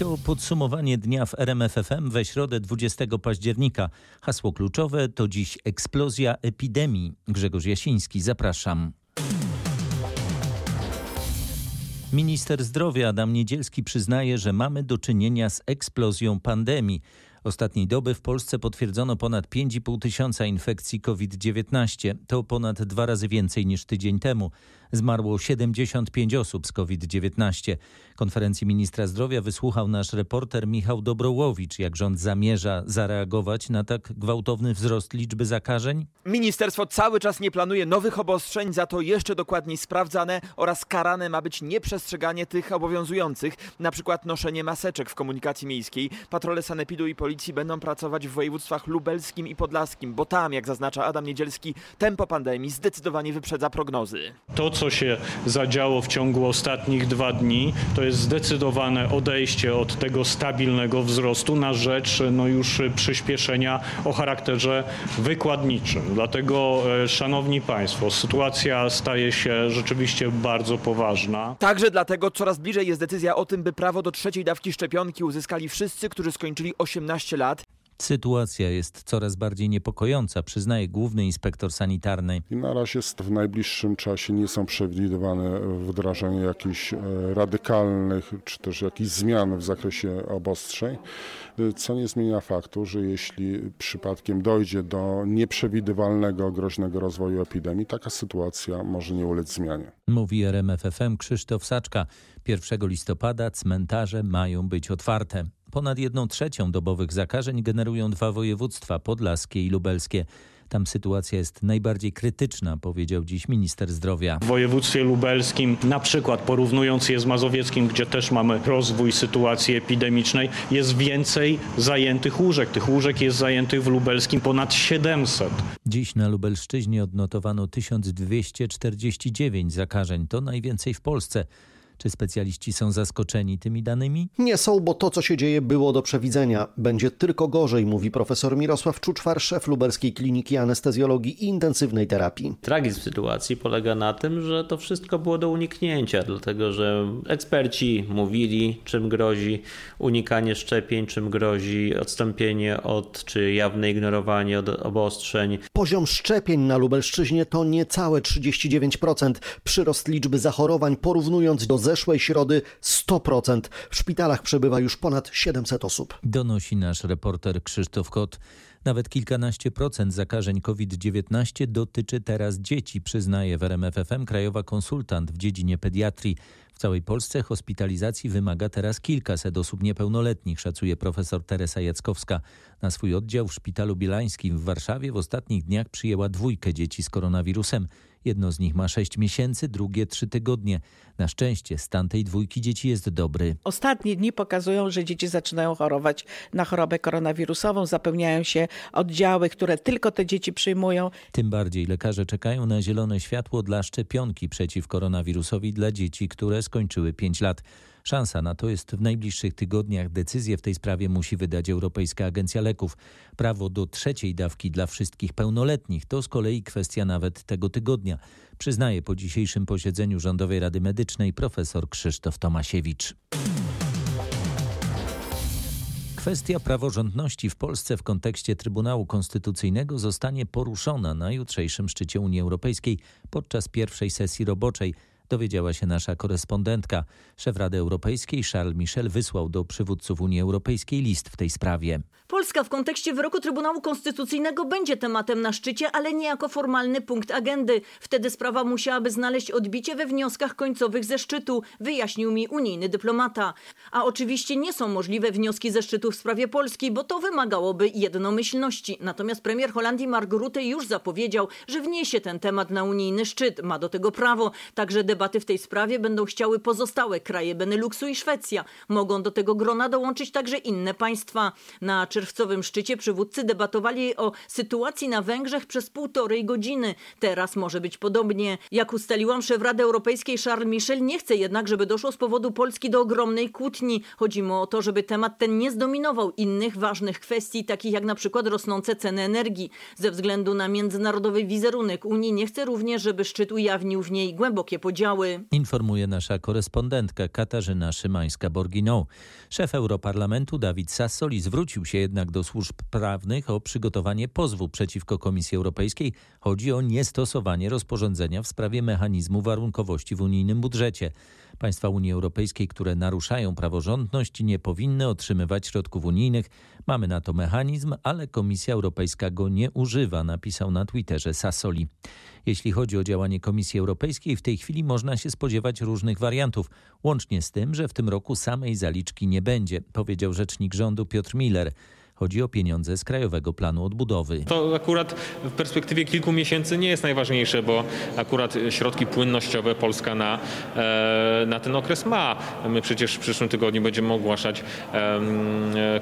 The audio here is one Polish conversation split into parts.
To podsumowanie dnia w RMFFM we środę 20 października. Hasło kluczowe to dziś eksplozja epidemii. Grzegorz Jasiński, zapraszam. Minister zdrowia Adam Niedzielski przyznaje, że mamy do czynienia z eksplozją pandemii. Ostatniej doby w Polsce potwierdzono ponad 5,5 tysiąca infekcji COVID-19. To ponad dwa razy więcej niż tydzień temu. Zmarło 75 osób z COVID-19. Konferencji ministra zdrowia wysłuchał nasz reporter Michał Dobrołowicz. Jak rząd zamierza zareagować na tak gwałtowny wzrost liczby zakażeń? Ministerstwo cały czas nie planuje nowych obostrzeń, za to jeszcze dokładniej sprawdzane oraz karane ma być nieprzestrzeganie tych obowiązujących, na przykład noszenie maseczek w komunikacji miejskiej. Patrole sanepidu i policji będą pracować w województwach lubelskim i podlaskim, bo tam, jak zaznacza Adam Niedzielski, tempo pandemii zdecydowanie wyprzedza prognozy. To, co się zadziało w ciągu ostatnich dwa dni, to jest zdecydowane odejście od tego stabilnego wzrostu na rzecz no już przyspieszenia o charakterze wykładniczym. Dlatego, e, szanowni państwo, sytuacja staje się rzeczywiście bardzo poważna. Także dlatego coraz bliżej jest decyzja o tym, by prawo do trzeciej dawki szczepionki uzyskali wszyscy, którzy skończyli 18 lat. Sytuacja jest coraz bardziej niepokojąca, przyznaje główny inspektor sanitarny. I na razie w najbliższym czasie nie są przewidywane wdrażanie jakichś e, radykalnych czy też jakichś zmian w zakresie obostrzeń, e, co nie zmienia faktu, że jeśli przypadkiem dojdzie do nieprzewidywalnego, groźnego rozwoju epidemii, taka sytuacja może nie ulec zmianie. Mówi RMFFM Krzysztof Saczka. 1 listopada cmentarze mają być otwarte. Ponad jedną trzecią dobowych zakażeń generują dwa województwa podlaskie i lubelskie. Tam sytuacja jest najbardziej krytyczna, powiedział dziś minister zdrowia. W województwie lubelskim, na przykład porównując je z mazowieckim, gdzie też mamy rozwój sytuacji epidemicznej, jest więcej zajętych łóżek. Tych łóżek jest zajętych w lubelskim ponad 700. Dziś na Lubelszczyźnie odnotowano 1249 zakażeń. To najwięcej w Polsce. Czy specjaliści są zaskoczeni tymi danymi? Nie są, bo to, co się dzieje, było do przewidzenia. Będzie tylko gorzej, mówi profesor Mirosław Czuczwar, szef lubelskiej kliniki anestezjologii i intensywnej terapii. Tragizm sytuacji polega na tym, że to wszystko było do uniknięcia, dlatego że eksperci mówili, czym grozi unikanie szczepień, czym grozi odstąpienie od czy jawne ignorowanie od obostrzeń. Poziom szczepień na Lubelszczyźnie to niecałe 39%. Przyrost liczby zachorowań porównując do zeszłej środy 100%. W szpitalach przebywa już ponad 700 osób. Donosi nasz reporter Krzysztof Kot. Nawet kilkanaście procent zakażeń COVID-19 dotyczy teraz dzieci, przyznaje w RMFFM krajowa konsultant w dziedzinie pediatrii. W całej Polsce hospitalizacji wymaga teraz kilkaset osób niepełnoletnich, szacuje profesor Teresa Jackowska. Na swój oddział w Szpitalu Bielańskim w Warszawie w ostatnich dniach przyjęła dwójkę dzieci z koronawirusem. Jedno z nich ma 6 miesięcy, drugie 3 tygodnie. Na szczęście stan tej dwójki dzieci jest dobry. Ostatnie dni pokazują, że dzieci zaczynają chorować na chorobę koronawirusową, zapełniają się oddziały, które tylko te dzieci przyjmują. Tym bardziej lekarze czekają na zielone światło dla szczepionki przeciw koronawirusowi dla dzieci, które skończyły 5 lat. Szansa na to jest w najbliższych tygodniach. Decyzję w tej sprawie musi wydać Europejska Agencja Leków. Prawo do trzeciej dawki dla wszystkich pełnoletnich to z kolei kwestia nawet tego tygodnia, przyznaje po dzisiejszym posiedzeniu Rządowej Rady Medycznej profesor Krzysztof Tomasiewicz. Kwestia praworządności w Polsce w kontekście Trybunału Konstytucyjnego zostanie poruszona na jutrzejszym szczycie Unii Europejskiej podczas pierwszej sesji roboczej dowiedziała się nasza korespondentka. Szef Rady Europejskiej Charles Michel wysłał do przywódców Unii Europejskiej list w tej sprawie. Polska w kontekście wyroku Trybunału Konstytucyjnego będzie tematem na szczycie, ale nie jako formalny punkt agendy. Wtedy sprawa musiałaby znaleźć odbicie we wnioskach końcowych ze szczytu, wyjaśnił mi unijny dyplomata. A oczywiście nie są możliwe wnioski ze szczytu w sprawie Polski, bo to wymagałoby jednomyślności. Natomiast premier Holandii Mark Rutte już zapowiedział, że wniesie ten temat na unijny szczyt. Ma do tego prawo. Także debaty w tej sprawie będą chciały pozostałe kraje Beneluxu i Szwecja. Mogą do tego grona dołączyć także inne państwa. Na czerwcowym szczycie przywódcy debatowali o sytuacji na Węgrzech przez półtorej godziny. Teraz może być podobnie. Jak ustaliłam, szef Rady Europejskiej Charles Michel nie chce jednak, żeby doszło z powodu Polski do ogromnej kłótni. Chodzi mu o to, żeby temat ten nie zdominował innych ważnych kwestii, takich jak na przykład rosnące ceny energii. Ze względu na międzynarodowy wizerunek Unii nie chce również, żeby szczyt ujawnił w niej głębokie podziały. Informuje nasza korespondentka Katarzyna Szymańska-Borginą. Szef Europarlamentu Dawid Sassoli zwrócił się jednak do służb prawnych o przygotowanie pozwu przeciwko Komisji Europejskiej. Chodzi o niestosowanie rozporządzenia w sprawie mechanizmu warunkowości w unijnym budżecie. Państwa Unii Europejskiej, które naruszają praworządność, nie powinny otrzymywać środków unijnych. Mamy na to mechanizm, ale Komisja Europejska go nie używa, napisał na Twitterze Sassoli. Jeśli chodzi o działanie Komisji Europejskiej, w tej chwili można się spodziewać różnych wariantów, łącznie z tym, że w tym roku samej zaliczki nie będzie, powiedział rzecznik rządu Piotr Miller. Chodzi o pieniądze z Krajowego Planu Odbudowy. To akurat w perspektywie kilku miesięcy nie jest najważniejsze, bo akurat środki płynnościowe Polska na, e, na ten okres ma. My przecież w przyszłym tygodniu będziemy ogłaszać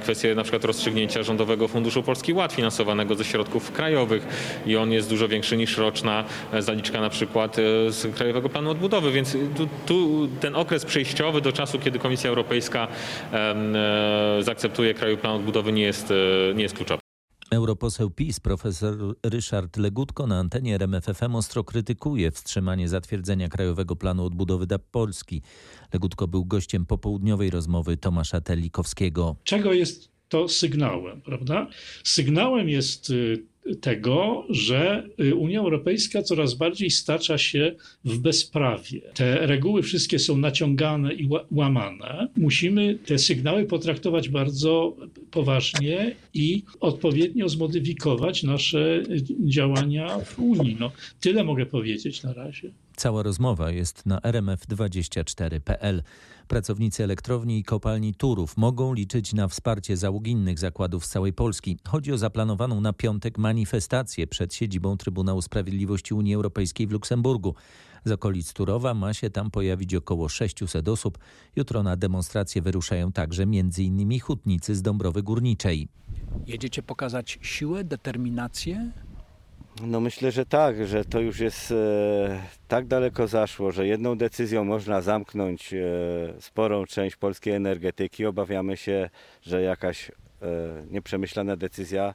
kwestię na przykład rozstrzygnięcia Rządowego Funduszu Polski Ład finansowanego ze środków krajowych i on jest dużo większy niż roczna zaliczka na przykład e, z Krajowego Planu Odbudowy, więc tu, tu ten okres przejściowy do czasu, kiedy Komisja Europejska e, zaakceptuje Krajowy Plan Odbudowy nie jest jest, nie jest kluczowy. Europoseł PiS profesor Ryszard Legutko na antenie RMFFM ostro krytykuje wstrzymanie zatwierdzenia Krajowego Planu Odbudowy dla Polski. Legutko był gościem popołudniowej rozmowy Tomasza Telikowskiego. Czego jest to sygnałem, prawda? Sygnałem jest y, tego, że y, Unia Europejska coraz bardziej stacza się w bezprawie. Te reguły wszystkie są naciągane i łamane. Musimy te sygnały potraktować bardzo poważnie i odpowiednio zmodyfikować nasze działania w Unii. No, tyle mogę powiedzieć na razie. Cała rozmowa jest na rmf24.pl. Pracownicy elektrowni i kopalni Turów mogą liczyć na wsparcie załóg innych zakładów z całej Polski. Chodzi o zaplanowaną na piątek manifestację przed siedzibą Trybunału Sprawiedliwości Unii Europejskiej w Luksemburgu. Z okolic Turowa ma się tam pojawić około 600 osób. Jutro na demonstrację wyruszają także m.in. hutnicy z Dąbrowy Górniczej. Jedziecie pokazać siłę, determinację? No myślę, że tak, że to już jest e, tak daleko zaszło, że jedną decyzją można zamknąć e, sporą część polskiej energetyki. Obawiamy się, że jakaś e, nieprzemyślana decyzja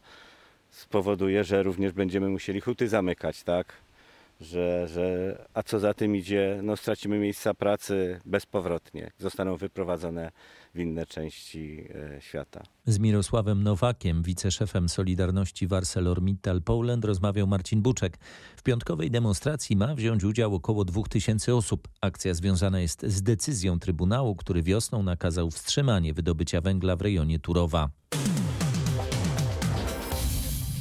spowoduje, że również będziemy musieli huty zamykać, tak? Że, że, a co za tym idzie, no stracimy miejsca pracy bezpowrotnie. Zostaną wyprowadzone w inne części e, świata. Z Mirosławem Nowakiem, wiceszefem Solidarności ArcelorMittal Poland rozmawiał Marcin Buczek. W piątkowej demonstracji ma wziąć udział około 2000 osób. Akcja związana jest z decyzją Trybunału, który wiosną nakazał wstrzymanie wydobycia węgla w rejonie Turowa.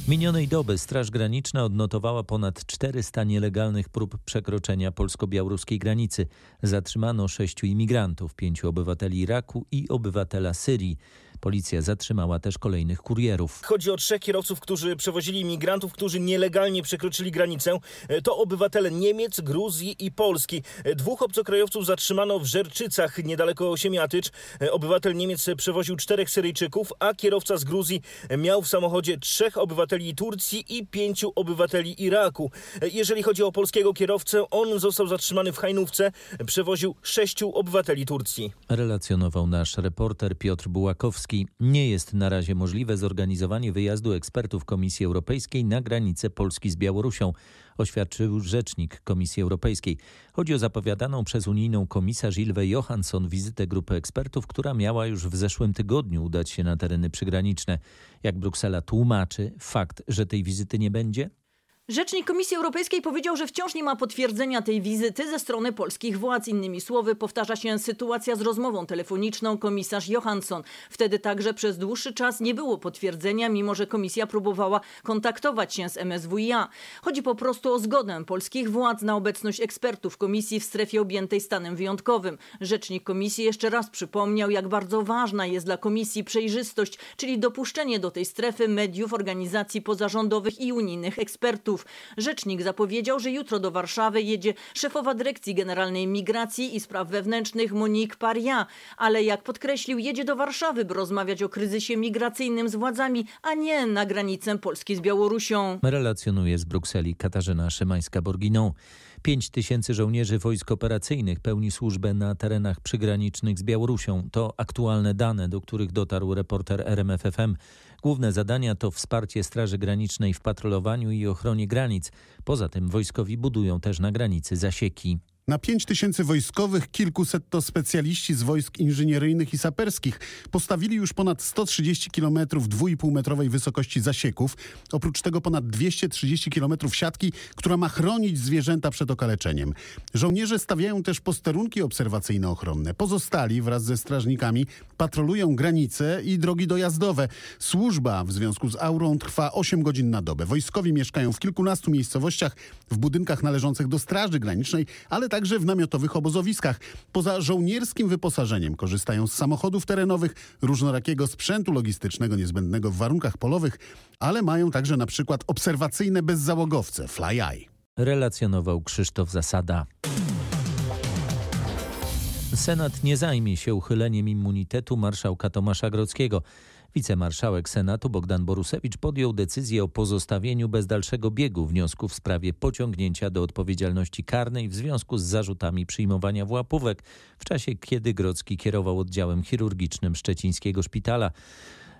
Minionej doby Straż Graniczna odnotowała ponad 400 nielegalnych prób przekroczenia polsko-białoruskiej granicy. Zatrzymano sześciu imigrantów, pięciu obywateli Iraku i obywatela Syrii. Policja zatrzymała też kolejnych kurierów. Chodzi o trzech kierowców, którzy przewozili imigrantów, którzy nielegalnie przekroczyli granicę. To obywatele Niemiec, Gruzji i Polski. Dwóch obcokrajowców zatrzymano w Żerczycach, niedaleko Siemiatycz. Obywatel Niemiec przewoził czterech Syryjczyków, a kierowca z Gruzji miał w samochodzie trzech obywateli Turcji i pięciu obywateli Iraku. Jeżeli chodzi o polskiego kierowcę, on został zatrzymany w Hajnówce. Przewoził sześciu obywateli Turcji. Relacjonował nasz reporter Piotr Bułakowski. Nie jest na razie możliwe zorganizowanie wyjazdu ekspertów Komisji Europejskiej na granicę Polski z Białorusią, oświadczył rzecznik Komisji Europejskiej. Chodzi o zapowiadaną przez unijną komisarz Ilwę Johansson wizytę grupy ekspertów, która miała już w zeszłym tygodniu udać się na tereny przygraniczne. Jak Bruksela tłumaczy fakt, że tej wizyty nie będzie? Rzecznik Komisji Europejskiej powiedział, że wciąż nie ma potwierdzenia tej wizyty ze strony polskich władz. Innymi słowy, powtarza się sytuacja z rozmową telefoniczną komisarz Johansson. Wtedy także przez dłuższy czas nie było potwierdzenia, mimo że komisja próbowała kontaktować się z MSWiA. Chodzi po prostu o zgodę polskich władz na obecność ekspertów komisji w strefie objętej stanem wyjątkowym. Rzecznik komisji jeszcze raz przypomniał, jak bardzo ważna jest dla komisji przejrzystość, czyli dopuszczenie do tej strefy mediów, organizacji pozarządowych i unijnych ekspertów. Migrantów. Rzecznik zapowiedział, że jutro do Warszawy jedzie szefowa Dyrekcji Generalnej Migracji i Spraw Wewnętrznych Monique Paria, ale jak podkreślił, jedzie do Warszawy, by rozmawiać o kryzysie migracyjnym z władzami, a nie na granicę Polski z Białorusią. Relacjonuje z Brukseli Katarzyna Szymańska-Borginą. 5 tysięcy żołnierzy wojsk operacyjnych pełni służbę na terenach przygranicznych z Białorusią. To aktualne dane, do których dotarł reporter RMFFM. Główne zadania to wsparcie Straży Granicznej w patrolowaniu i ochronie granic. Poza tym wojskowi budują też na granicy zasieki. Na 5 tysięcy wojskowych kilkuset to specjaliści z wojsk inżynieryjnych i saperskich. Postawili już ponad 130 km 2,5-metrowej wysokości zasieków. Oprócz tego ponad 230 km siatki, która ma chronić zwierzęta przed okaleczeniem. Żołnierze stawiają też posterunki obserwacyjno-ochronne. Pozostali wraz ze strażnikami patrolują granice i drogi dojazdowe. Służba w związku z aurą trwa 8 godzin na dobę. Wojskowi mieszkają w kilkunastu miejscowościach, w budynkach należących do Straży Granicznej, ale także w namiotowych obozowiskach. Poza żołnierskim wyposażeniem korzystają z samochodów terenowych, różnorakiego sprzętu logistycznego niezbędnego w warunkach polowych, ale mają także na przykład obserwacyjne bezzałogowce Fly Eye. Relacjonował Krzysztof Zasada. Senat nie zajmie się uchyleniem immunitetu marszałka Tomasza Grodzkiego. Wicemarszałek Senatu Bogdan Borusewicz podjął decyzję o pozostawieniu bez dalszego biegu wniosku w sprawie pociągnięcia do odpowiedzialności karnej w związku z zarzutami przyjmowania włapówek w czasie, kiedy Grodzki kierował oddziałem chirurgicznym szczecińskiego szpitala.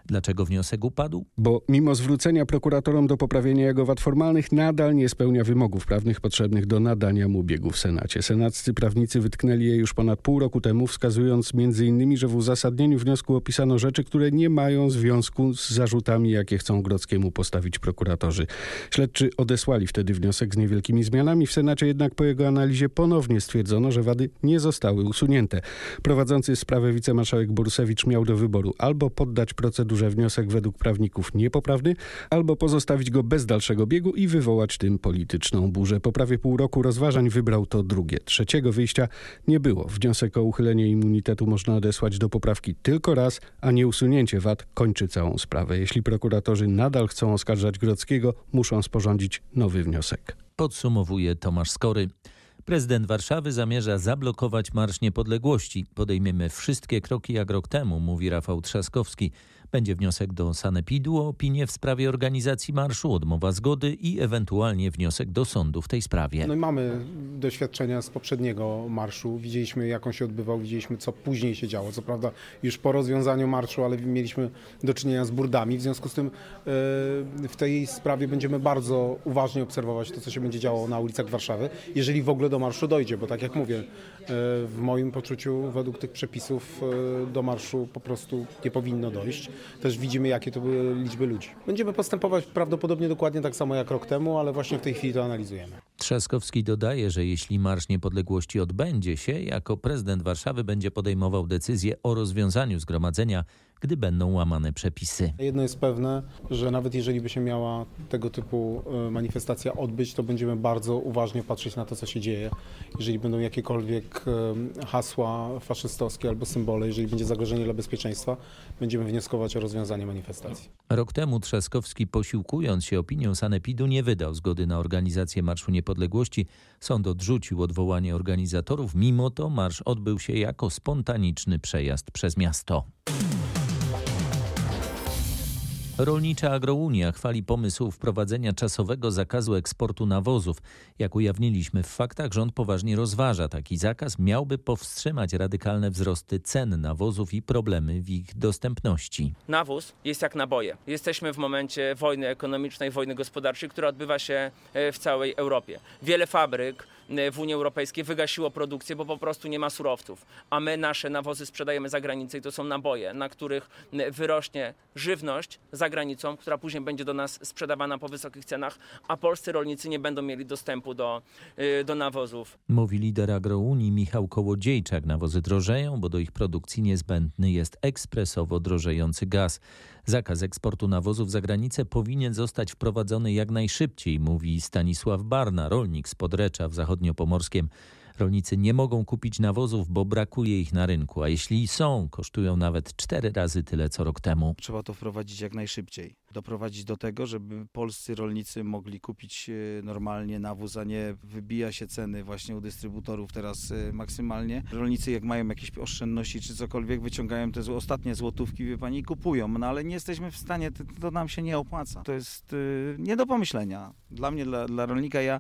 Dlaczego wniosek upadł? Bo mimo zwrócenia prokuratorom do poprawienia jego wad formalnych nadal nie spełnia wymogów prawnych potrzebnych do nadania mu biegu w Senacie. Senaccy prawnicy wytknęli je już ponad pół roku temu, wskazując m.in., że w uzasadnieniu wniosku opisano rzeczy, które nie mają związku z zarzutami, jakie chcą Grodzkiemu postawić prokuratorzy. Śledczy odesłali wtedy wniosek z niewielkimi zmianami. W Senacie jednak po jego analizie ponownie stwierdzono, że wady nie zostały usunięte. Prowadzący sprawę wicemarszałek Borusewicz miał do wyboru albo poddać procedurę procedurze wniosek według prawników niepoprawny, albo pozostawić go bez dalszego biegu i wywołać tym polityczną burzę. Po prawie pół roku rozważań wybrał to drugie. Trzeciego wyjścia nie było. Wniosek o uchylenie immunitetu można odesłać do poprawki tylko raz, a nie usunięcie wad kończy całą sprawę. Jeśli prokuratorzy nadal chcą oskarżać Grodzkiego, muszą sporządzić nowy wniosek. Podsumowuje Tomasz Skory. Prezydent Warszawy zamierza zablokować Marsz Niepodległości. Podejmiemy wszystkie kroki jak rok temu, mówi Rafał Trzaskowski. Będzie wniosek do Sanepidu o opinię w sprawie organizacji marszu, odmowa zgody i ewentualnie wniosek do sądu w tej sprawie. No i mamy doświadczenia z poprzedniego marszu. Widzieliśmy jak on się odbywał, widzieliśmy co później się działo. Co prawda już po rozwiązaniu marszu, ale mieliśmy do czynienia z burdami. W związku z tym e, w tej sprawie będziemy bardzo uważnie obserwować to, co się będzie działo na ulicach Warszawy, jeżeli w ogóle do marszu dojdzie, bo tak jak mówię, e, w moim poczuciu według tych przepisów e, do marszu po prostu nie powinno dojść też widzimy, jakie to były liczby ludzi. Będziemy postępować prawdopodobnie dokładnie tak samo jak rok temu, ale właśnie w tej chwili to analizujemy. Trzaskowski dodaje, że jeśli Marsz Niepodległości odbędzie się, jako prezydent Warszawy będzie podejmował decyzję o rozwiązaniu zgromadzenia gdy będą łamane przepisy. Jedno jest pewne, że nawet jeżeli by się miała tego typu e, manifestacja odbyć, to będziemy bardzo uważnie patrzeć na to, co się dzieje. Jeżeli będą jakiekolwiek e, hasła faszystowskie albo symbole, jeżeli będzie zagrożenie dla bezpieczeństwa, będziemy wnioskować o rozwiązanie manifestacji. Rok temu Trzaskowski posiłkując się opinią Sanepidu nie wydał zgody na organizację Marszu Niepodległości. Sąd odrzucił odwołanie organizatorów, mimo to marsz odbył się jako spontaniczny przejazd przez miasto. Rolnicza Agrounia chwali pomysł wprowadzenia czasowego zakazu eksportu nawozów. Jak ujawniliśmy w faktach, rząd poważnie rozważa taki zakaz. Miałby powstrzymać radykalne wzrosty cen nawozów i problemy w ich dostępności. Nawóz jest jak naboje. Jesteśmy w momencie wojny ekonomicznej, wojny gospodarczej, która odbywa się e, w całej Europie. Wiele fabryk w Unii Europejskiej wygasiło produkcję, bo po prostu nie ma surowców. A my nasze nawozy sprzedajemy za granicę i to są naboje, na których e, wyrośnie żywność za granicą, która później będzie do nas sprzedawana po wysokich cenach, a polscy rolnicy nie będą mieli dostępu do, e, do nawozów. Mówi lider agrounii Michał Kołodziejczak. Nawozy drożeją, bo do ich produkcji niezbędny jest ekspresowo drożejący gaz. Zakaz eksportu nawozów za granicę powinien zostać wprowadzony jak najszybciej, mówi Stanisław Barna, rolnik z Podrecza w zachodniopomorskiem. Rolnicy nie mogą kupić nawozów, bo brakuje ich na rynku, a jeśli są, kosztują nawet cztery razy tyle co rok temu. Trzeba to wprowadzić jak najszybciej. Doprowadzić do tego, żeby polscy rolnicy mogli kupić e, normalnie nawóz, a nie wybija się ceny właśnie u dystrybutorów teraz e, maksymalnie. Rolnicy jak mają jakieś oszczędności czy cokolwiek, wyciągają te ostatnie złotówki, wie pani, i kupują. No ale nie jesteśmy w stanie, to, nam się nie opłaca. To jest y, nie do pomyślenia. Dla mnie, dla, dla rolnika, ja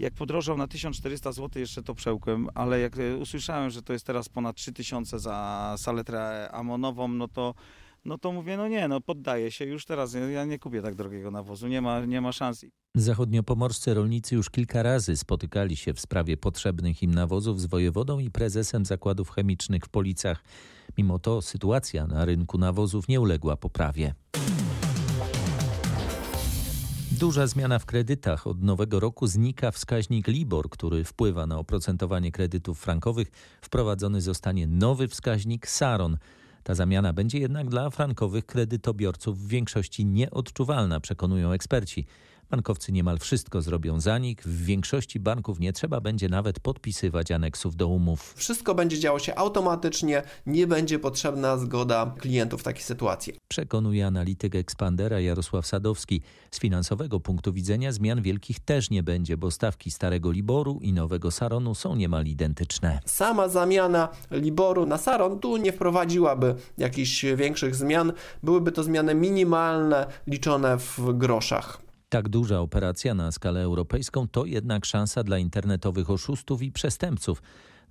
jak podrożał na 1400 zł, jeszcze to przełkłem, ale jak usłyszałem, że to jest teraz ponad 3000 za saletrę amonową, no to no to mówię, no nie, no poddaję się już teraz, ja nie kupię tak drogiego nawozu, nie ma, nie ma szans. Zachodniopomorscy rolnicy już kilka razy spotykali się w sprawie potrzebnych im nawozów z wojewodą i prezesem zakładów chemicznych w Policach. Mimo to sytuacja na rynku nawozów nie uległa poprawie. Duża zmiana w kredytach. Od nowego roku znika wskaźnik LIBOR, który wpływa na oprocentowanie kredytów frankowych. Wprowadzony zostanie nowy wskaźnik SARON. Ta zamiana będzie jednak dla frankowych kredytobiorców w większości nieodczuwalna, przekonują eksperci. Bankowcy niemal wszystko zrobią za nich. W większości banków nie trzeba będzie nawet podpisywać aneksów do umów. Wszystko będzie działo się automatycznie, nie będzie potrzebna zgoda klientów w takiej sytuacji. Przekonuje analityk Expandera Jarosław Sadowski. Z finansowego punktu widzenia zmian wielkich też nie będzie, bo stawki starego Liboru i nowego Saronu są niemal identyczne. Sama zamiana Liboru na Saron tu nie wprowadziłaby jakichś większych zmian. Byłyby to zmiany minimalne, liczone w groszach. Tak duża operacja na skalę europejską to jednak szansa dla internetowych oszustów i przestępców.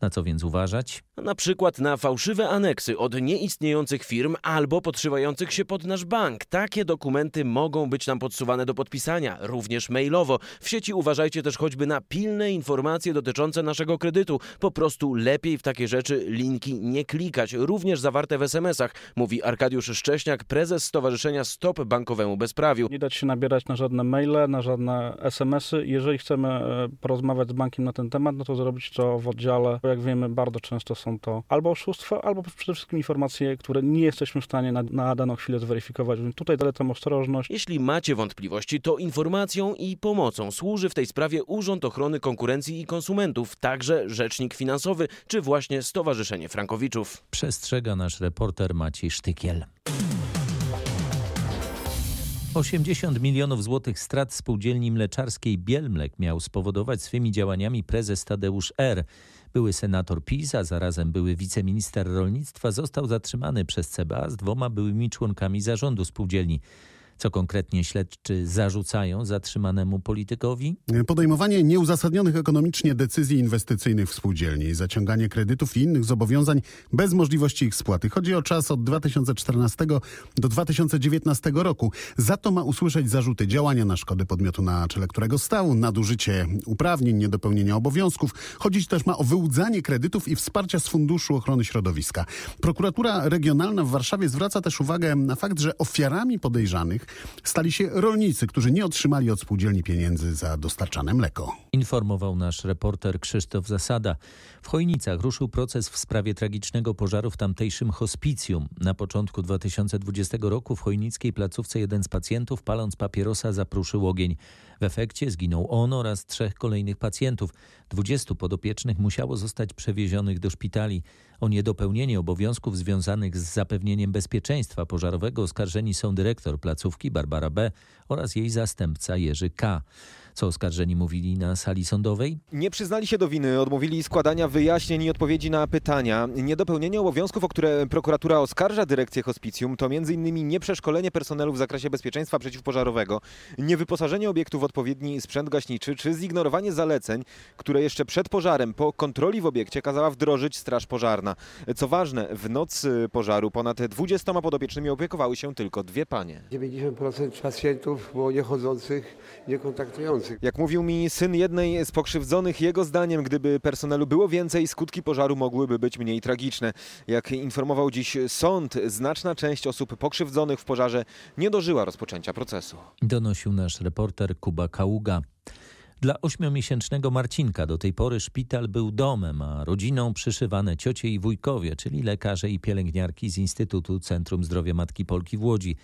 Na co więc uważać? Na przykład na fałszywe aneksy od nieistniejących firm albo podszywających się pod nasz bank. Takie dokumenty mogą być nam podsuwane do podpisania, również mailowo. W sieci uważajcie też choćby na pilne informacje dotyczące naszego kredytu. Po prostu lepiej w takie rzeczy linki nie klikać, również zawarte w SMS-ach, mówi Arkadiusz Szcześniak, prezes Stowarzyszenia Stop Bankowemu Bezprawiu. Nie dać się nabierać na żadne maile, na żadne SMS-y. Jeżeli chcemy e, porozmawiać z bankiem na ten temat, no to zrobić to w oddziale jak wiemy, bardzo często są to albo oszustwa, albo przede wszystkim informacje, które nie jesteśmy w stanie na, na daną chwilę zweryfikować. Więc tutaj zalecam ostrożność. Jeśli macie wątpliwości, to informacją i pomocą służy w tej sprawie Urząd Ochrony Konkurencji i Konsumentów, także Rzecznik Finansowy, czy właśnie Stowarzyszenie Frankowiczów. Przestrzega nasz reporter Maciej Sztykiel. 80 milionów złotych strat spółdzielni mleczarskiej Bielmlek miał spowodować swymi działaniami prezes Tadeusz R. Były senator PiS, a zarazem były wiceminister rolnictwa, został zatrzymany przez CBA z dwoma byłymi członkami zarządu spółdzielni. Co konkretnie śledczy zarzucają zatrzymanemu politykowi? Podejmowanie nieuzasadnionych ekonomicznie decyzji inwestycyjnych w spółdzielni, zaciąganie kredytów i innych zobowiązań bez możliwości ich spłaty. Chodzi o czas od 2014 do 2019 roku. Za to ma usłyszeć zarzuty działania na szkody podmiotu, na czele którego stał, nadużycie uprawnień, niedopełnienia obowiązków. Chodzić też ma o wyłudzanie kredytów i wsparcia z Funduszu Ochrony Środowiska. Prokuratura Regionalna w Warszawie zwraca też uwagę na fakt, że ofiarami podejrzanych stali się rolnicy, którzy nie otrzymali od spółdzielni pieniędzy za dostarczane mleko. Informował nasz reporter Krzysztof Zasada. W Chojnicach ruszył proces w sprawie tragicznego pożaru w tamtejszym hospicjum. Na początku 2020 roku w chojnickiej placówce jeden z pacjentów paląc papierosa zapruszył ogień. W efekcie zginął on oraz trzech kolejnych pacjentów. Dwudziestu podopiecznych musiało zostać przewiezionych do szpitali. O niedopełnienie obowiązków związanych z zapewnieniem bezpieczeństwa pożarowego oskarżeni są dyrektor placówki Barbara B. oraz jej zastępca Jerzy K. Co oskarżeni mówili na sali sądowej? Nie przyznali się do winy, odmówili składania wyjaśnień i odpowiedzi na pytania. Niedopełnienie obowiązków, o które prokuratura oskarża dyrekcję hospicjum, to m.in. nieprzeszkolenie personelu w zakresie bezpieczeństwa przeciwpożarowego, niewyposażenie obiektu w odpowiedni sprzęt gaśniczy, czy zignorowanie zaleceń, które jeszcze przed pożarem po kontroli w obiekcie kazała wdrożyć Straż Pożarna. Co ważne, w noc pożaru ponad 20 podopiecznymi opiekowały się tylko dwie panie. 90% pacjentów było niechodzących, niekontaktujących. Jak mówił mi syn jednej z pokrzywdzonych, jego zdaniem, gdyby personelu było więcej, skutki pożaru mogłyby być mniej tragiczne. Jak informował dziś sąd, znaczna część osób pokrzywdzonych w pożarze nie dożyła rozpoczęcia procesu. Donosił nasz reporter Kuba Kaługa. Dla ośmiomiesięcznego Marcinka do tej pory szpital był domem, a rodziną przyszywane ciocie i wujkowie, czyli lekarze i pielęgniarki z Instytutu Centrum Zdrowia Matki Polki w Łodzi.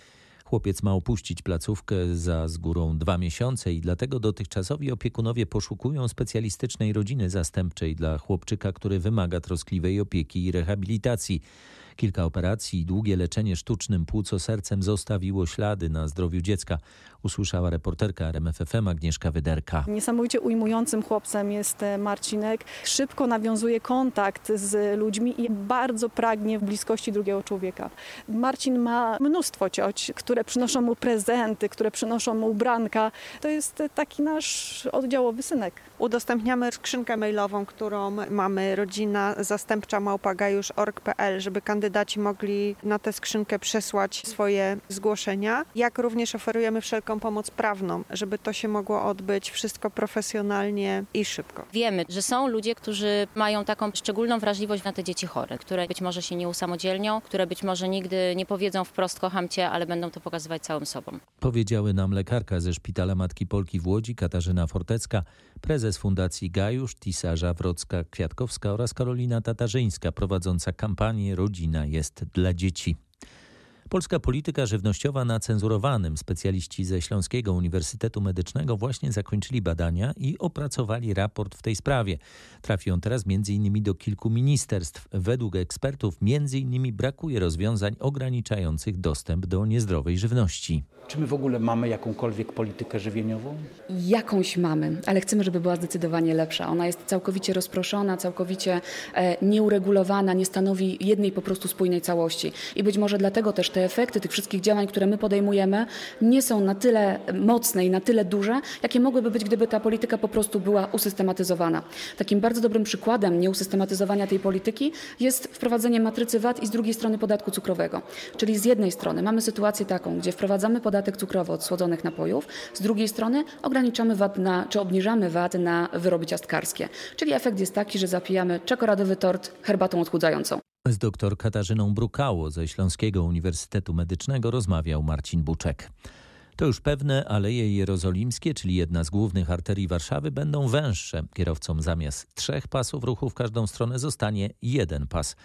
Chłopiec ma opuścić placówkę za z górą dwa miesiące i dlatego dotychczasowi opiekunowie poszukują specjalistycznej rodziny zastępczej dla chłopczyka, który wymaga troskliwej opieki i rehabilitacji. Kilka operacji i długie leczenie sztucznym płuco-sercem zostawiło ślady na zdrowiu dziecka, usłyszała reporterka RMFFM Agnieszka Wyderka. Niesamowicie ujmującym chłopcem jest e, Marcinek. Szybko nawiązuje kontakt z ludźmi i bardzo pragnie w bliskości drugiego człowieka. Marcin ma mnóstwo cioć, które przynoszą mu prezenty, które przynoszą mu ubranka. To jest taki nasz oddziałowy synek. Udostępniamy skrzynkę mailową, którą mamy rodzina zastępcza małpagajusz.org.pl, żeby kandydaci mogli na tę skrzynkę przesłać swoje zgłoszenia. Jak również oferujemy wszelką pomoc prawną, żeby to się mogło odbyć wszystko profesjonalnie i szybko. Wiemy, że są ludzie, którzy mają taką szczególną wrażliwość na te dzieci chore, które być może się nie usamodzielnią, które być może nigdy nie powiedzą wprost kocham cię, ale będą to pokazywać całym sobą. Powiedziały nam lekarka ze Szpitala Matki Polki w Łodzi, Katarzyna Fortecka, prezes Fundacji Gajusz, Tisarza Wrocka-Kwiatkowska oraz Karolina Tatarzyńska, prowadząca kampanię Rodzina jest dla dzieci. Polska polityka żywnościowa na cenzurowanym. Specjaliści ze Śląskiego Uniwersytetu Medycznego właśnie zakończyli badania i opracowali raport w tej sprawie. Trafi on teraz m.in. do kilku ministerstw. Według ekspertów m.in. brakuje rozwiązań ograniczających dostęp do niezdrowej żywności. Czy my w ogóle mamy jakąkolwiek politykę żywieniową? Jakąś mamy, ale chcemy, żeby była zdecydowanie lepsza. Ona jest całkowicie rozproszona, całkowicie e, nieuregulowana, nie stanowi jednej po prostu spójnej całości. I być może dlatego też te efekty tych wszystkich działań, które my podejmujemy, nie są na tyle mocne i na tyle duże, jakie mogłyby być, gdyby ta polityka po prostu była usystematyzowana. Takim bardzo dobrym przykładem nieusystematyzowania tej polityki jest wprowadzenie matrycy VAT i z drugiej strony podatku cukrowego. Czyli z jednej strony mamy sytuację taką, gdzie wprowadzamy podatek cukrowy od słodzonych napojów, z drugiej strony ograniczamy VAT na, czy obniżamy VAT na wyroby ciastkarskie. Czyli efekt jest taki, że zapijamy czekoladowy tort herbatą odchudzającą. Z dr Katarzyną Brukało ze Śląskiego Uniwersytetu Medycznego rozmawiał Marcin Buczek. To już pewne, Aleje Jerozolimskie, czyli jedna z głównych arterii Warszawy, będą węższe. Kierowcom zamiast trzech pasów ruchu w każdą stronę zostanie jeden pas,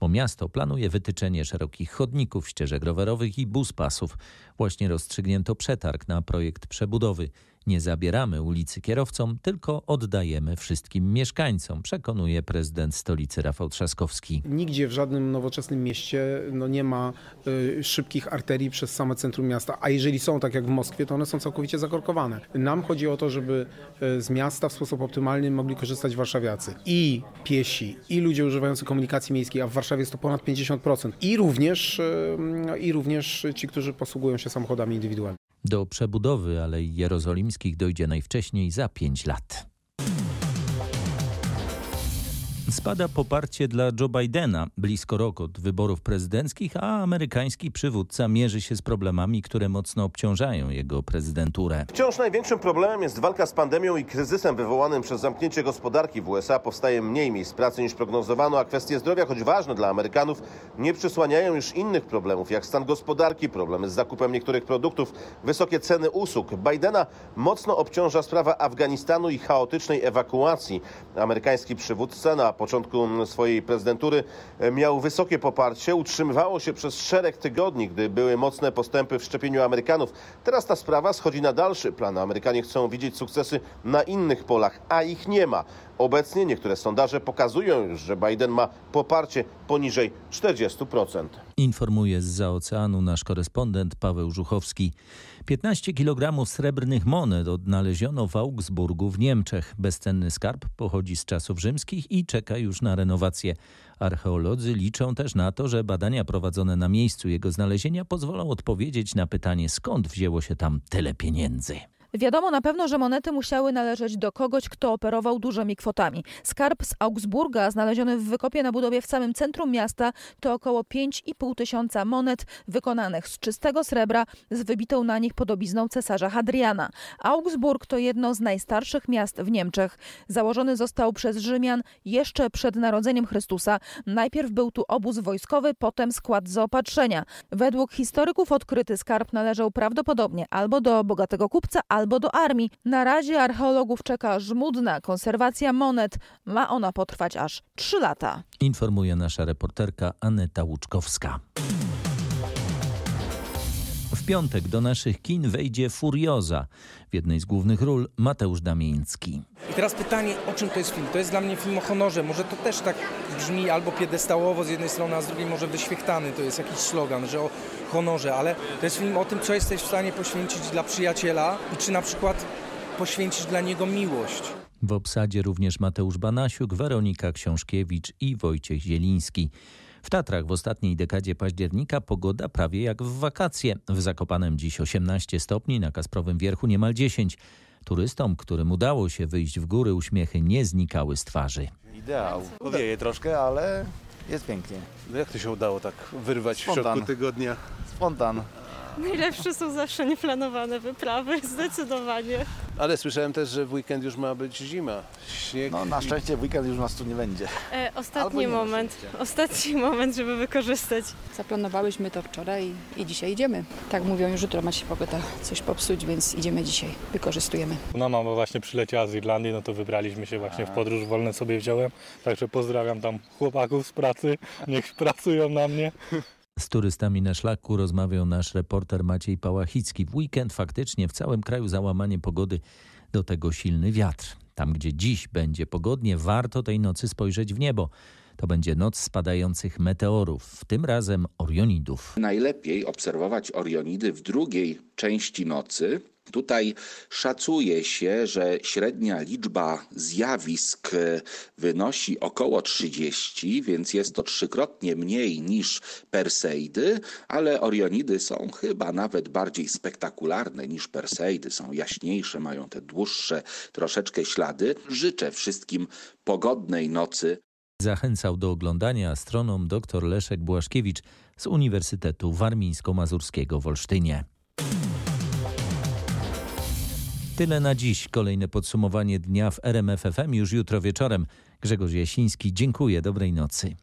bo miasto planuje wytyczenie szerokich chodników, ścieżek rowerowych i bus pasów. Właśnie rozstrzygnięto przetarg na projekt przebudowy. Nie zabieramy ulicy kierowcom, tylko oddajemy wszystkim mieszkańcom, przekonuje prezydent stolicy Rafał Trzaskowski. Nigdzie w żadnym nowoczesnym mieście no, nie ma y, szybkich arterii przez same centrum miasta, a jeżeli są, tak jak w Moskwie, to one są całkowicie zakorkowane. Nam chodzi o to, żeby y, z miasta w sposób optymalny mogli korzystać warszawiacy. I piesi, i ludzie używający komunikacji miejskiej, a w Warszawie jest to ponad 50%. I również, y, i również ci, którzy posługują się samochodami indywidualnymi. Do przebudowy Alei Jerozolimskich dojdzie najwcześniej za pięć lat. Spada poparcie dla Joe Bidena blisko rok od wyborów prezydenckich, a amerykański przywódca mierzy się z problemami, które mocno obciążają jego prezydenturę. Wciąż największym problemem jest walka z pandemią i kryzysem wywołanym przez zamknięcie gospodarki w USA. Powstaje mniej miejsc pracy niż prognozowano, a kwestie zdrowia, choć ważne dla Amerykanów, nie przysłaniają już innych problemów, jak stan gospodarki, problemy z zakupem niektórych produktów, wysokie ceny usług. Bidena mocno obciąża sprawa Afganistanu i chaotycznej ewakuacji. Amerykański przywódca na początku swojej prezydentury miał wysokie poparcie, utrzymywało się przez szereg tygodni, gdy były mocne postępy w szczepieniu Amerykanów. Teraz ta sprawa schodzi na dalszy plan. Amerykanie chcą widzieć sukcesy na innych polach, a ich nie ma. Obecnie niektóre sondaże pokazują już, że Biden ma poparcie poniżej 40%. Informuje z oceanu nasz korespondent Paweł Żuchowski. 15 kg srebrnych monet odnaleziono w Augsburgu w Niemczech. Bezcenny skarb pochodzi z czasów rzymskich i czeka już na renowację. Archeolodzy liczą też na to, że badania prowadzone na miejscu jego znalezienia pozwolą odpowiedzieć na pytanie, skąd wzięło się tam tyle pieniędzy. Wiadomo na pewno, że monety musiały należeć do kogoś, kto operował dużymi kwotami. Skarb z Augsburga, znaleziony w wykopie na budowie w samym centrum miasta, to około 5,5 tysiąca monet wykonanych z czystego srebra z wybitą na nich podobizną cesarza Hadriana. Augsburg to jedno z najstarszych miast w Niemczech. Założony został przez Rzymian jeszcze przed narodzeniem Chrystusa. Najpierw był tu obóz wojskowy, potem skład zaopatrzenia. Według historyków odkryty skarb należał prawdopodobnie albo do bogatego kupca, do armii. Na razie archeologów czeka żmudna konserwacja monet. Ma ona potrwać aż 3 lata. Informuje nasza reporterka Aneta Łuczkowska. Piątek do naszych kin wejdzie Furioza. W jednej z głównych ról Mateusz Damiński. I teraz pytanie, o czym to jest film? To jest dla mnie film o honorze. Może to też tak brzmi albo piedestałowo z jednej strony, a z drugiej może wyświechtany. To jest jakiś slogan, że o honorze, ale to jest film o tym, co jesteś w stanie poświęcić dla przyjaciela i czy na przykład poświęcić dla niego miłość. W obsadzie również Mateusz Banasiuk, Weronika Książkiewicz i Wojciech Zieliński. W Tatrach w ostatniej dekadzie października pogoda prawie jak w wakacje. W Zakopanem dziś 18 stopni, na Kasprowym Wierchu niemal 10. Turystom, którym udało się wyjść w góry, uśmiechy nie znikały z twarzy. Ideał. Powieje troszkę, ale jest pięknie. Jak to się udało tak wyrwać Spontan. w środku tygodnia? Spontan. Najlepsze są zawsze nieplanowane wyprawy, zdecydowanie. Ale słyszałem też, że w weekend już ma być zima. Śnieg. No na szczęście w weekend już nas tu nie będzie. E, ostatni moment, ostatni moment, żeby wykorzystać. Zaplanowałyśmy to wczoraj i dzisiaj idziemy. Tak mówią, już jutro ma się pogoda coś popsuć, więc idziemy dzisiaj, wykorzystujemy. No mama właśnie przyleciała z Irlandii, no to wybraliśmy się właśnie w podróż, wolne sobie wziąłem. Także pozdrawiam tam chłopaków z pracy, niech pracują na mnie. Z turystami na szlaku rozmawiał nasz reporter Maciej Pałachicki. W weekend faktycznie w całym kraju załamanie pogody, do tego silny wiatr. Tam, gdzie dziś będzie pogodnie, warto tej nocy spojrzeć w niebo. To będzie noc spadających meteorów, tym razem Orionidów. Najlepiej obserwować Orionidy w drugiej części nocy. Tutaj szacuje się, że średnia liczba zjawisk wynosi około 30, więc jest to trzykrotnie mniej niż Perseidy, ale Orionidy są chyba nawet bardziej spektakularne niż Perseidy, są jaśniejsze, mają te dłuższe troszeczkę ślady. Życzę wszystkim pogodnej nocy. Zachęcał do oglądania astronom dr Leszek Błaszkiewicz z Uniwersytetu Warmińsko-Mazurskiego w Olsztynie. Tyle na dziś. Kolejne podsumowanie dnia w RMFFM już jutro wieczorem. Grzegorz Jasiński, dziękuję. Dobrej nocy.